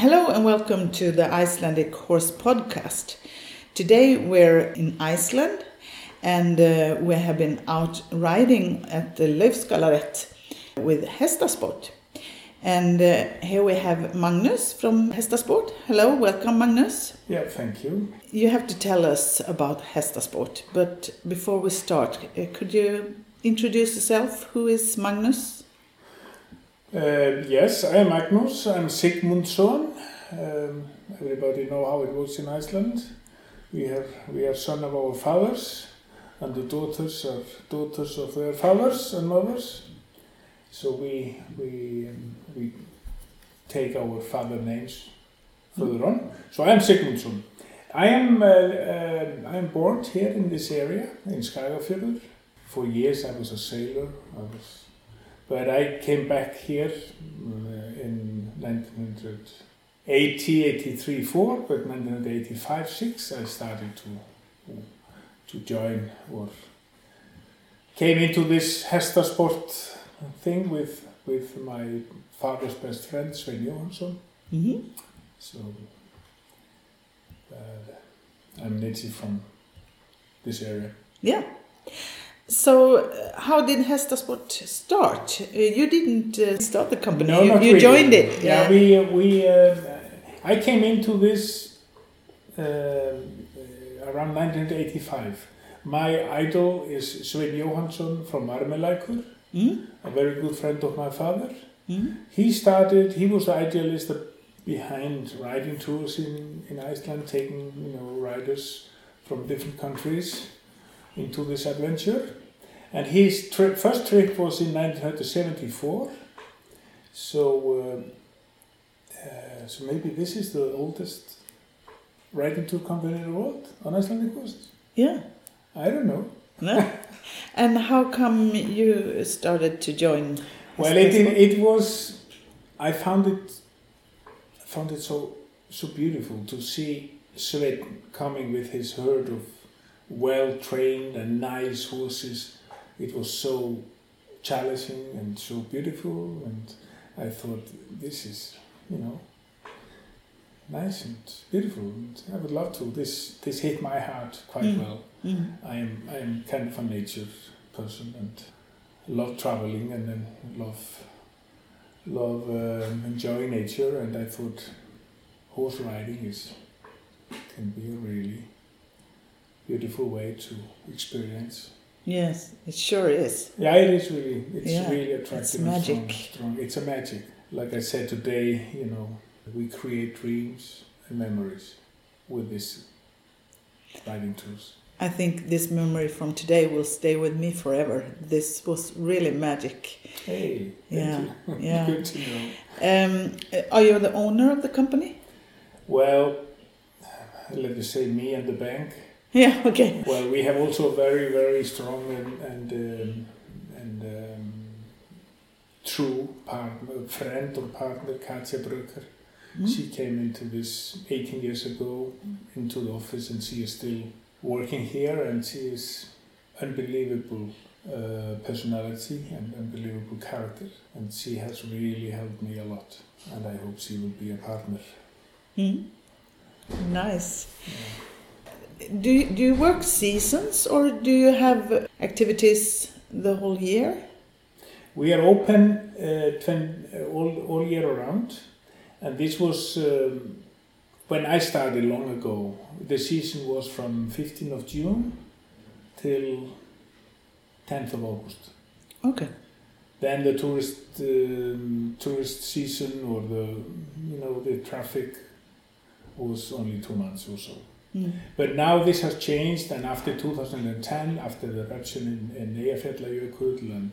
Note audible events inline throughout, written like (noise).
Hello and welcome to the Icelandic Horse Podcast. Today we're in Iceland and uh, we have been out riding at the Laufskálarétt with Hestasport. And uh, here we have Magnus from Hestasport. Hello, welcome Magnus. Yeah, thank you. You have to tell us about Hestasport, but before we start, uh, could you introduce yourself? Who is Magnus? Uh, yes, I am Magnus. I'm Sigmundsson. Um, everybody know how it works in Iceland. We have we are son of our fathers, and the daughters are daughters of their fathers and mothers. So we we um, we take our father names further on. So I am Sigmundsson. I am uh, uh, I am born here in this area in Skagafjörður. For years I was a sailor. I was, but I came back here uh, in 1980, 83, 4. But 1985, 6 I started to to join or came into this Hestasport thing with with my father's best friend Svein Johansson. Mm-hmm. So uh, I'm native from this area. Yeah. So, uh, how did Hestasport start? Uh, you didn't uh, start the company. No, you you really. joined it. Yeah, we we uh, I came into this uh, around 1985. My idol is Svein Johansson from Varmilækur, Mm? a very good friend of my father. Mm? He started. He was the idealist behind riding tours in in Iceland, taking you know riders from different countries into this adventure. And his trip, first trip was in 1974. So, uh, uh, so maybe this is the oldest riding tour company in the world on Icelandic horses. Yeah. I don't know. No? (laughs) and how come you started to join? Well, it, it, was. I found it. I found it so so beautiful to see Svein coming with his herd of well trained and nice horses. It was so challenging and so beautiful, and I thought this is you know nice and beautiful. And I would love to. This this hit my heart quite Mm. well. Mm. I am I am kind of a nature person and love traveling and then love love um, enjoying nature and I thought horse riding is can be a really beautiful way to experience. Yes, it sure is. Yeah, it is really it's Yeah, really attractive. it's magic. Strong, strong. It's a magic. Like I said today, you know, we create dreams and memories with this riding tools. I think this memory from today will stay with me forever. This was really magic. Hey, Yeah, (laughs) yeah. Good to know. Um, are you the owner of the company? Well, let me say me and the bank. (laughs) Yeah. Okay. Well, we have also a very, very strong and and um, and um, true partner, friend or partner, Katja Brücker. Mm? She came into this 18 years ago into the office, and she is still working here, and she is unbelievable uh, personality and unbelievable character, and she has really helped me a lot, and I hope she will be a partner. Mm? Nice. Do you, do you work seasons or do you have activities the whole year? We are open uh, uh, all, all year around, and this was um, when I started long ago. The season was from 15th of June till 10th of August. Okay. Then the tourist um, tourist season or the you know the traffic was only two months or so. Mm. But now this has changed, and after 2010, after the eruption in, in Eyjafjallajökull and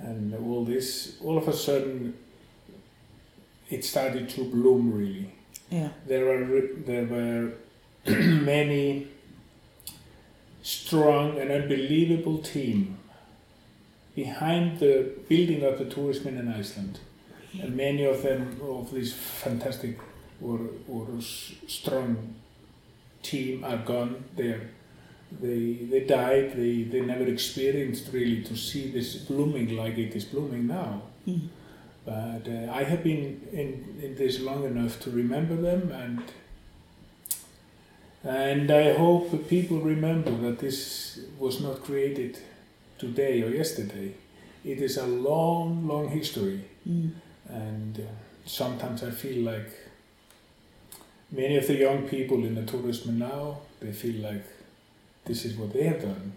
and all this, all of a sudden, it started to bloom really. Yeah. There were there were (clears throat) many strong and unbelievable team behind the building of the tourism in Iceland, and many of them of these fantastic or s- strong team are gone. They're they they died. They they never experienced really to see this blooming like it is blooming now. Mm. But uh, I have been in, in this long enough to remember them, and and I hope people remember that this was not created today or yesterday. It is a long, long history, Mm. and uh, sometimes I feel like many of the young people in the tourism now they feel like this is what they have done,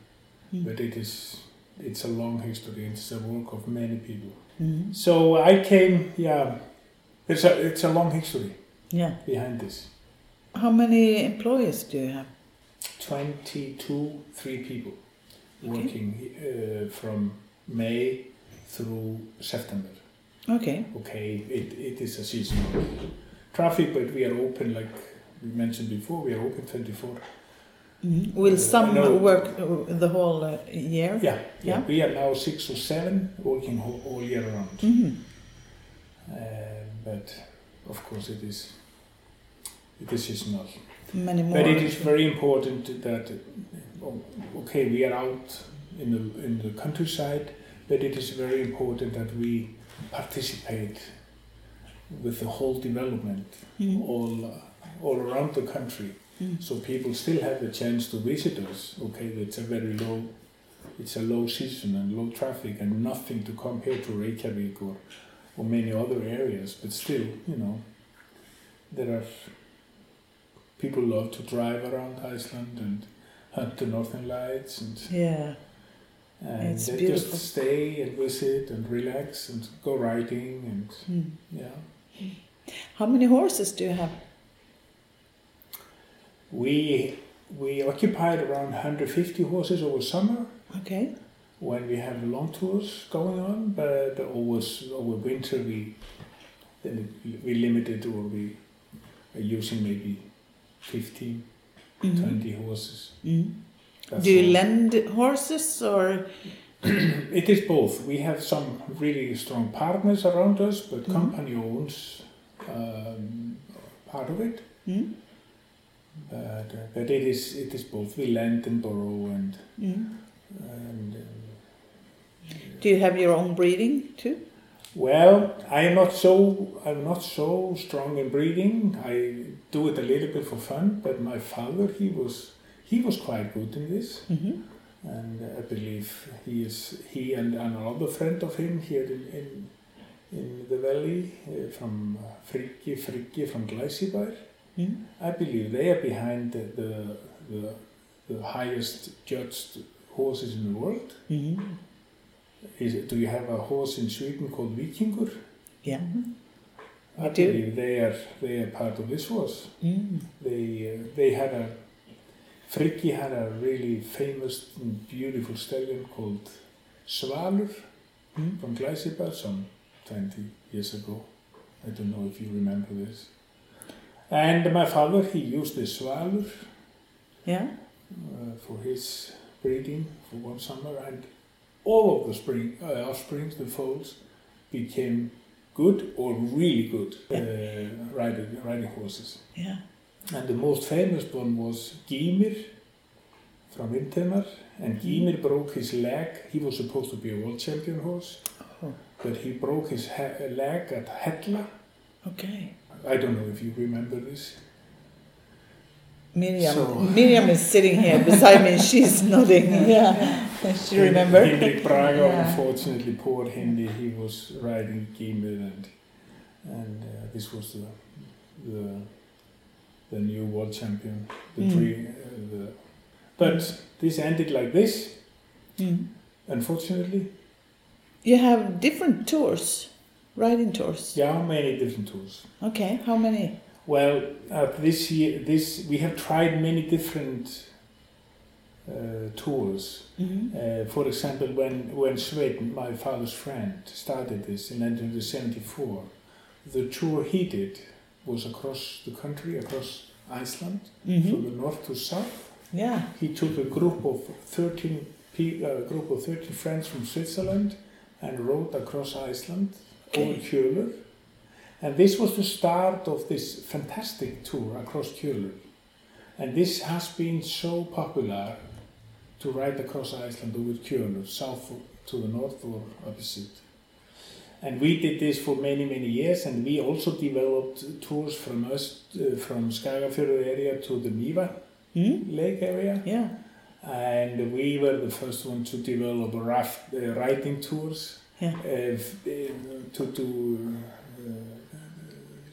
Mm. but it is it's a long history. It's a work of many people. Mm. So I came, yeah. It's a it's a long history Yeah. behind this. How many employees do you have? Twenty-two, three people Okay. working uh, from May through September. Okay. Okay, it, it is a seasonal traffic, but we are open, like we mentioned before, we are open 24. Mm. Will Uh, some no. work the whole uh, year? Yeah, yeah, Yeah. we are now six or seven working whole, all year round. Mhm. Uh, but of course, it is it is seasonal. Many more. But it is very important that, oh, okay, we are out in the in the countryside, but it is very important that we participate with the whole development Mm. all all around the country. Mm. So people still have the chance to visit us. Okay, it's a very low, it's a low season and low traffic and nothing to compare to Reykjavik or or many other areas. But still, you know, there are people love to drive around Iceland and hunt the northern lights and Yeah. and It's they beautiful. just stay and visit and relax and go riding and Mm. yeah. How many horses do you have? We we occupied around 150 horses over summer Okay. when we have long tours going on, but over over winter we we limited or we are using maybe 15, Mhm. 20 horses. Mm. That's Do you all. lend horses or? (clears throat) It is both. We have some really strong partners around us, but Mhm. company owns um, part of it. Mm? But, uh, but it is it is both. We lend and borrow and Mm. and. Um, Do you have your own breeding too? Well, I am not so I'm not so strong in breeding. I do it a little bit for fun, but my father he was he was quite good in this, Mm-hmm. And I believe he is he and another friend of him here in in, in the valley uh, from uh, Friggi Friggi from Glæsibær. Mm. I believe they are behind the the, the, the highest judged horses in the world. Mm-hmm. Is, do you have a horse in Sweden called Vikingur? Yeah. I I do. believe they are they are part of this horse. Mm. They uh, they had a Friggi had a really famous and beautiful stallion called Svalur Mm. from Glæsibær some 20 years ago. I don't know if you remember this. And my father he used the Svalur Yeah. uh, for his breeding for one summer, and all of the spring uh, offsprings, the foals, became good or really good uh, riding riding horses. Yeah. And the most famous one was Gymir from Vindheimar, and Gymir broke his leg. He was supposed to be a world champion horse, Oh. but he broke his leg at Hella. Okay. I don't know if you remember this. Miriam. So- (laughs) Miriam is sitting here beside me. She's (laughs) nodding. Yeah. She remembers. Hinrik Braga, Yeah. unfortunately, poor Henry, he was riding Gymir, and and uh, this was the the the new world champion. The Mm. three, uh, the, but this ended like this, Mm. unfortunately. You have different tours, riding tours. Yeah, many different tours. Okay. How many? Well, uh, this year, this we have tried many different uh, tours. Mm-hmm. Uh, for example, when when Svein, my father's friend, started this in 1974, the tour he did was across the country, across Iceland, from Mm-hmm. the north to south. Yeah. He took a group of 13 pe- uh, group of 13 friends from Switzerland and rode across Iceland over Okay. Kjöller. And this was the start of this fantastic tour across Kjöller. And this has been so popular to ride across Iceland over Kjöller, south to the north or opposite. And we did this for many, many years, and we also developed tours from us, uh, from Skagafjörður area to the Mývatn Mm? lake area. Yeah. And we were the first one to develop raft uh, riding tours Yeah. uh, uh, to do uh,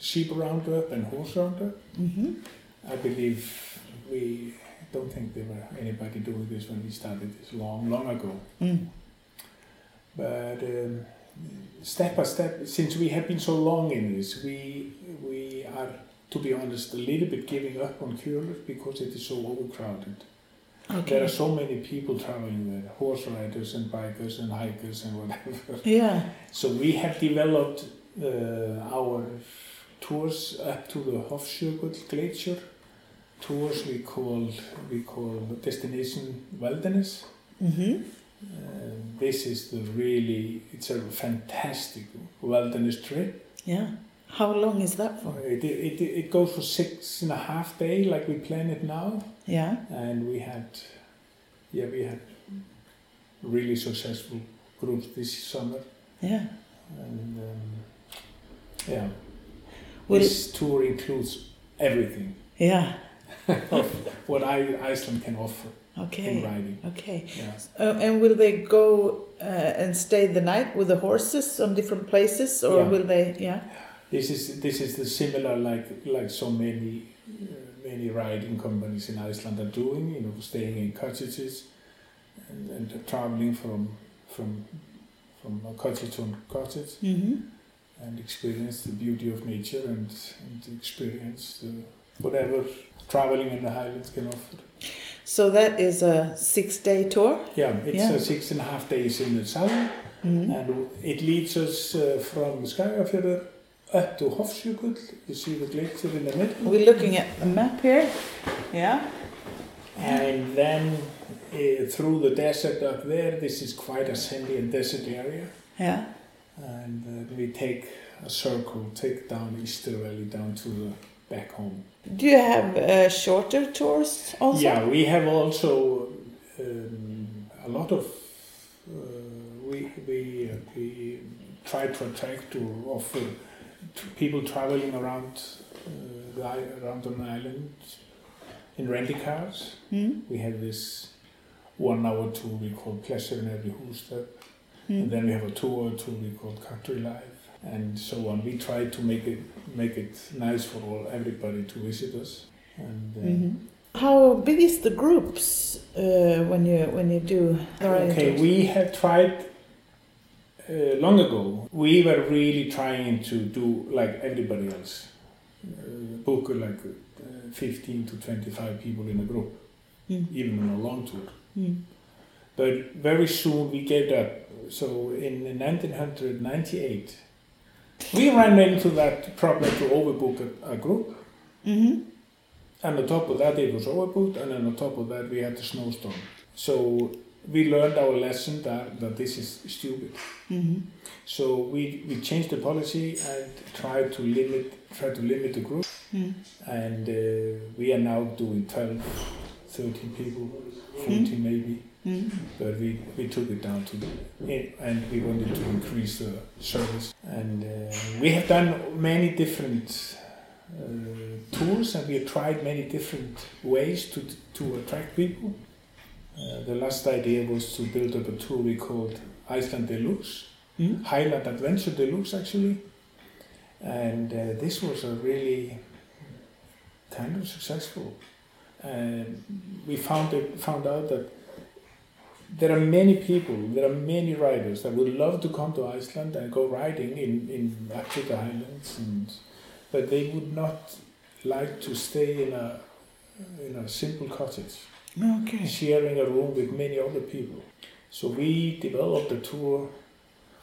sheep roundup and horse roundup. Mm-hmm. I believe we don't think there were anybody doing this when we started this long, long ago. Mm. But um, step by step, since we have been so long in this, we we are, to be honest, a little bit giving up on Kjolur because it is so overcrowded. There Okay. are so many people traveling there, horse riders and bikers and hikers and whatever. (laughs) Yeah. So we have developed uh, our tours up to the Hofsjökull Glacier. Tours we call we call Destination Wilderness. Mm-hmm. Uh, this is the really it's a fantastic wilderness trip. Yeah. How long is that for? It, it, it goes for six and a half day like we plan it now, Yeah. and we had yeah we had really successful groups this summer. Yeah. And um, yeah, Will this tour includes everything Yeah. (laughs) of what I, Iceland can offer in Okay. riding. Okay. Yeah. Uh, and will they go uh, and stay the night with the horses on different places, or Yeah. will they? Yeah. This is this is the similar like like so many uh, many riding companies in Iceland are doing. You know, staying in cottages and, and traveling from from from a cottage to cottage Mm-hmm. and experience the beauty of nature and, and experience the, whatever traveling in the highlands can offer. So that is a six-day tour. Yeah, it's Yeah. Uh, six and a half days in the south, Mm-hmm. and it leads us uh, from Skagafjörður up to Hofsjökull. You see the glacier in the middle, We're looking at the map here. Yeah. and then uh, through the desert up there. This is quite a sandy and desert area, Yeah. and uh, we take a circle, take down Easter Valley down to the back home. Do you have uh, shorter tours also? Yeah, we have also um, a lot of. Uh, we we uh, we try to attract or offer to people traveling around uh, the, around an island in rental cars. Mm? We have this one-hour tour we call Pleasure in Every and Mm. then we have a two-hour tour we call Country Life, and so on. We try to make it make it nice for all everybody to visit us. And uh, Mhm. How big is the groups uh, when you when you do? Okay, we have tried uh, long ago. We were really trying to do like everybody else, uh, book like uh, 15 to 25 people in a group, Mm. even on a long tour. Mm. But very soon we gave up. So in 1998, we ran into that problem to overbook a, a group. Mhm. And on top of that, it was overbooked, and then on top of that, we had the snowstorm. So we learned our lesson that, that this is stupid. Mhm. So we, we changed the policy and tried to limit try to limit the group. Mm. And uh, we are now doing 12, 13 people, 14 maybe. Mm. But we, we took it down to, it and we wanted to increase the service. And uh, we have done many different uh, tours and we have tried many different ways to, to attract people. Uh, the last idea was to build up a tour we called Iceland Deluxe, Mm. Highland Adventure Deluxe actually. And uh, this was a really kind of successful. And we found, it, found out that there are many people, there are many riders that would love to come to Iceland and go riding in, in the highlands, and, but they would not like to stay in a, in a simple cottage, Okay. sharing a room with many other people. So we developed a tour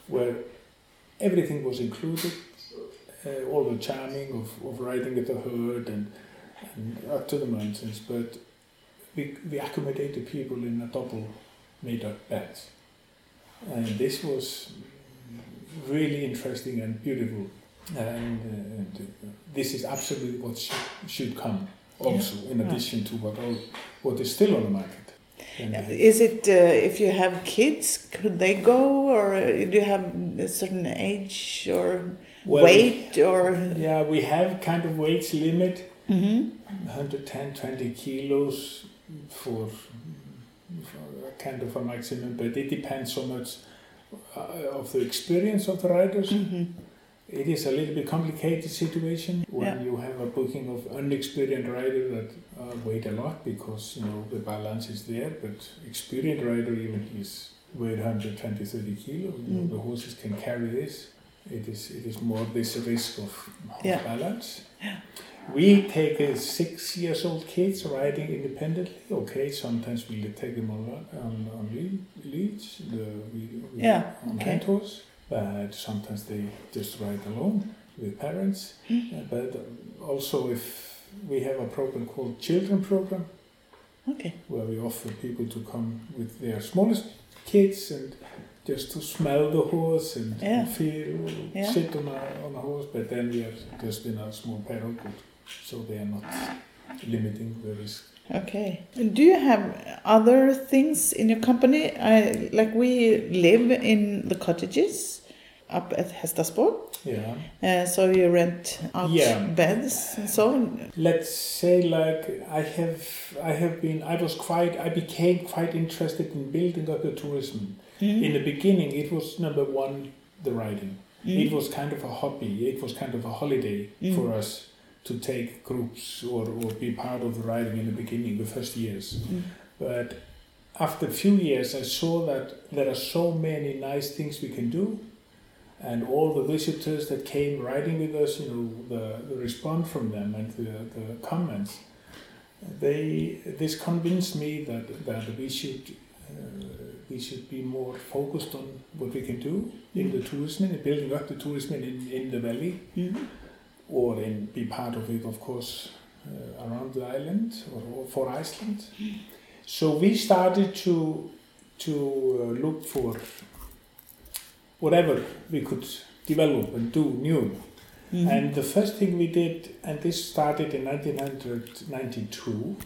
where everything was included, uh, all the charming of, of riding with the herd and, and up to the mountains, but we, we accommodated people in a double made up beds. And this was really interesting and beautiful. And, uh, and uh, this is absolutely what should, should come also, in Yeah. addition to what, all, what is still on the market. Then we Is it uh, if you have kids, could they go, or uh, do you have a certain age or Well, weight, or? Yeah, we have kind of weight limit, hmm 110, 20 kilos for, kind of a maximum, but it depends so much uh, of the experience of the riders. hmm It is a little bit complicated situation when Yeah. you have a booking of unexperienced rider that uh, weight a lot because you know the balance is there, but experienced rider even is weigh 120, 30 kilo. You know, Mm. the horses can carry this. It is it is more this risk of, of Yeah. balance. We take a six years old kids riding independently. Okay, sometimes we take them on on, on leads, the we, we Yeah, on okay. hand horse, but sometimes they just ride alone with parents. Mm. Uh, but also if we have a program called Children Program, Okay. where we offer people to come with their smallest kids and just to smell the horse and, Yeah. and feel, Yeah. sit on a, on a horse, but then we are just in a small paddock, so they are not limiting the risk. Okay. Do you have other things in your company? I, like we live in the cottages up at Hestasport. Yeah. Uh, so you rent out Yeah. beds and so on. Let's say like I have I have been I was quite I became quite interested in building up the tourism. Mm. In the beginning it was number one the riding. Mm. It was kind of a hobby. It was kind of a holiday Mm. for us to take groups or, or be part of the riding in the beginning, the first years. Mm. But after a few years, I saw that there are so many nice things we can do. And all the visitors that came riding with us, you know, the, the response from them and the, the comments, they this convinced me that, that we should uh, we should be more focused on what we can do in the tourism and building up the tourism in, in the valley Mm. Or in be part of it of course uh, around the island or, or for Iceland. So we started to to uh, look for whatever we could develop and do new. Mhm. And the first thing we did, and this started in 1992,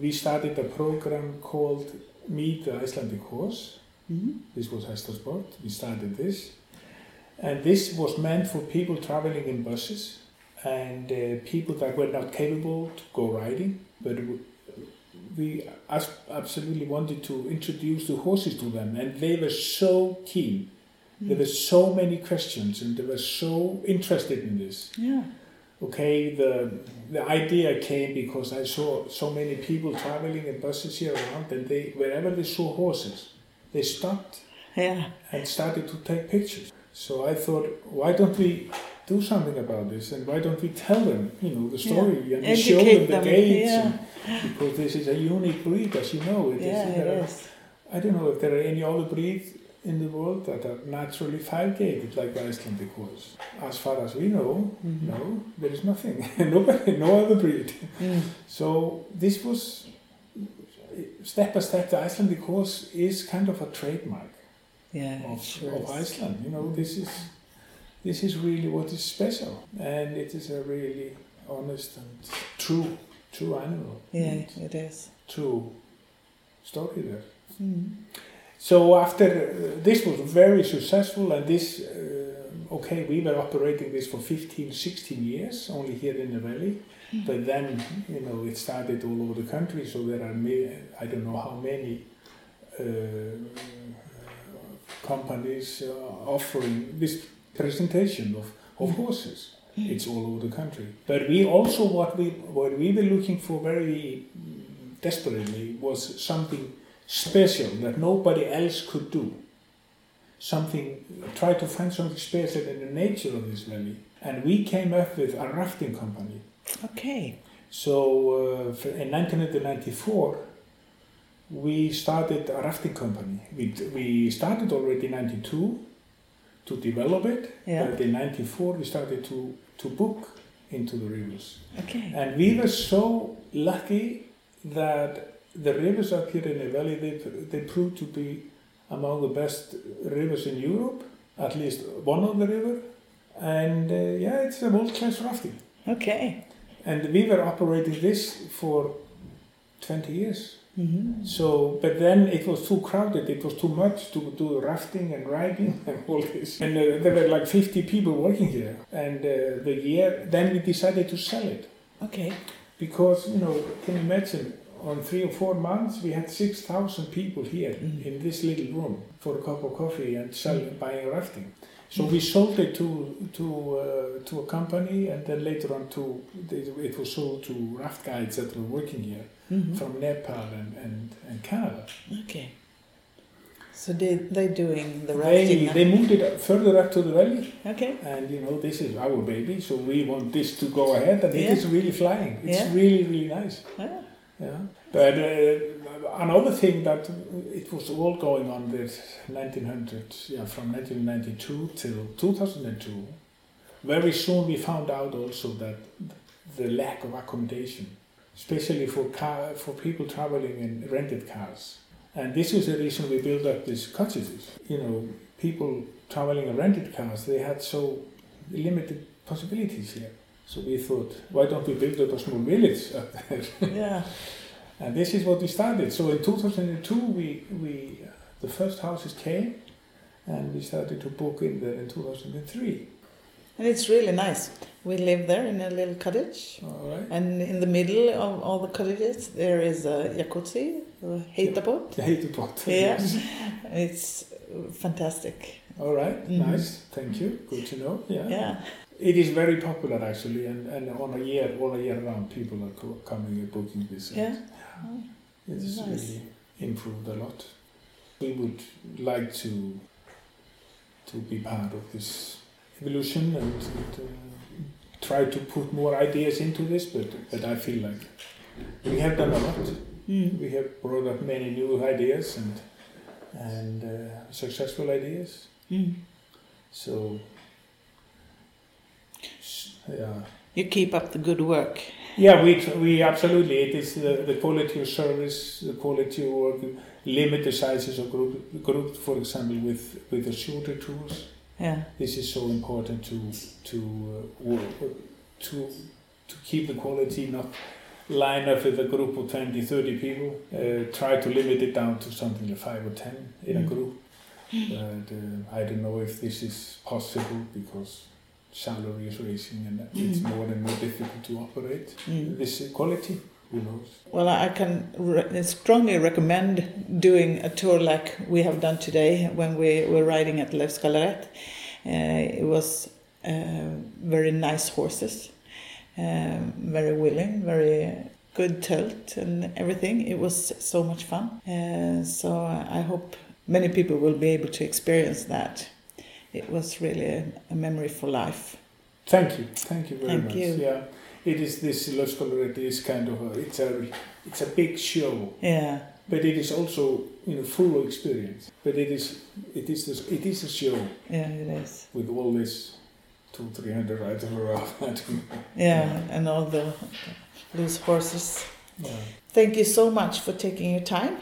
we started a program called Meet the Icelandic Horse. Mhm. This was Hestasport. We started this. And this was meant for people traveling in buses and uh, people that were not capable to go riding. But we absolutely wanted to introduce the horses to them. And they were so keen. There were so many questions and they were so interested in this. Yeah. Okay, the the idea came because I saw so many people traveling in buses here around, and they wherever they saw horses, they stopped Yeah. and started to take pictures. So I thought, why don't we do something about this, and why don't we tell them, you know, the story and we show Educate them the them, gates, yeah. and- because this is a unique breed, as you know. It is- Yeah, there it are- is. I don't know if there are any other breeds in the world that are naturally five-gaited like the Icelandic horse. As far as we know, Mhm. no, there is nothing. (laughs) Nobody, no other breed. Mm. So this was step by step. The Icelandic horse is kind of a trademark Yeah, of, sure of. Iceland. You know, this is this is really what is special, and it is a really honest and true, true animal. Yeah, and it is. true story there. Mm. So after uh, this was very successful, and this uh, okay, we were operating this for 15, 16 years only here in the valley. But then you know it started all over the country, so there are I don't know how many uh, companies uh, offering this presentation of, of horses. It's all over the country. But we also what we what we were looking for very mm, desperately was something special that nobody else could do. Something try to find something special in the nature of this valley. And we came up with a rafting company. Okay. So uh, in 1994, we started a rafting company. We, we started already in 92 to develop it, Yeah. but in 94 we started to, to book into the rivers. Okay. And we were so lucky that the rivers up here in the valley, they, they proved to be among the best rivers in Europe, at least one of the river. And uh, yeah, it's a world-class rafting. Okay. And we were operating this for 20 years. Hmm So, but then it was too crowded. It was too much to do rafting and riding (laughs) and all this. And uh, there were like 50 people working here. And uh, the year, then we decided to sell it Okay. because you know, can you imagine? On three or four months, we had 6,000 people here Mhm. in this little room for a cup of coffee and sell, buying rafting. So we sold it to to uh, to a company, and then later on to it was sold to raft guides that were working here hmm from Nepal and, and, and Canada. Okay. So they they doing the They, rafting. they moved it further up to the valley, okay. and you know this is our baby, so we want this to go ahead, and Yeah. it is really flying. It's Yeah. really really nice. Yeah. Yeah. But uh, another thing that it was all going on with 1900, yeah, from 1992 till 2002. Very soon we found out also that the lack of accommodation, especially for car for people traveling in rented cars, and this is the reason we built up these cottages. You know, people traveling in rented cars they had so limited possibilities here. So we thought, why don't we build up a small village up there? Yeah. (laughs) And this is what we started. So in 2002, we, we the first houses came, and we started to book in there in 2003. And it's really nice. We live there in a little cottage, All right. and in the middle of all the cottages there is a jacuzzi, a heatabot. The. (laughs) Yeah. yes. It's fantastic. All right. Mhm. Nice. Thank you. Good to know. Yeah. Yeah. It is very popular actually, and, and on a year, all a year round, people are co- coming and booking this. and Yeah. It's Nice. really improved a lot. We would like to to be part of this evolution and, and uh, try to put more ideas into this, but but I feel like we have done a lot. Mm. We have brought up many new ideas and and uh, successful ideas. Mm. So yeah. You keep up the good work. Yeah, we, we absolutely. It is the, the quality of service, the quality of work, limit the sizes of group, group for example, with, with the shorter tours. Yeah. This is so important to to uh, work, to to keep the quality, not line up with a group of 20, 30 people. Uh, try to limit it down to something like five or ten in a Mm. group. But uh, I don't know if this is possible because salary is rising and it's Mm. more and more difficult to operate Mm. this quality. Who knows? Well, I can re- strongly recommend doing a tour like we have done today when we were riding at Laufskálarétt. Uh, it was uh, very nice horses, um, very willing, very good tölt and everything. It was so much fun. Uh, so I hope many people will be able to experience that. It was really a, a memory for life. Thank you, thank you very Thank much. you. Yeah, it is this Laufskálarétt is kind of a, it's a it's a big show, Yeah, but it is also you know full of experience. But it is it is this, it is a show yeah, it is. with all this two three hundred riders around. (laughs) I. Yeah, and all the loose horses. Yeah. Thank you so much for taking your time.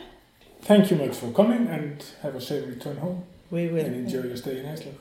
Thank you much for coming and have a safe return home We will. and enjoy your stay in Iceland.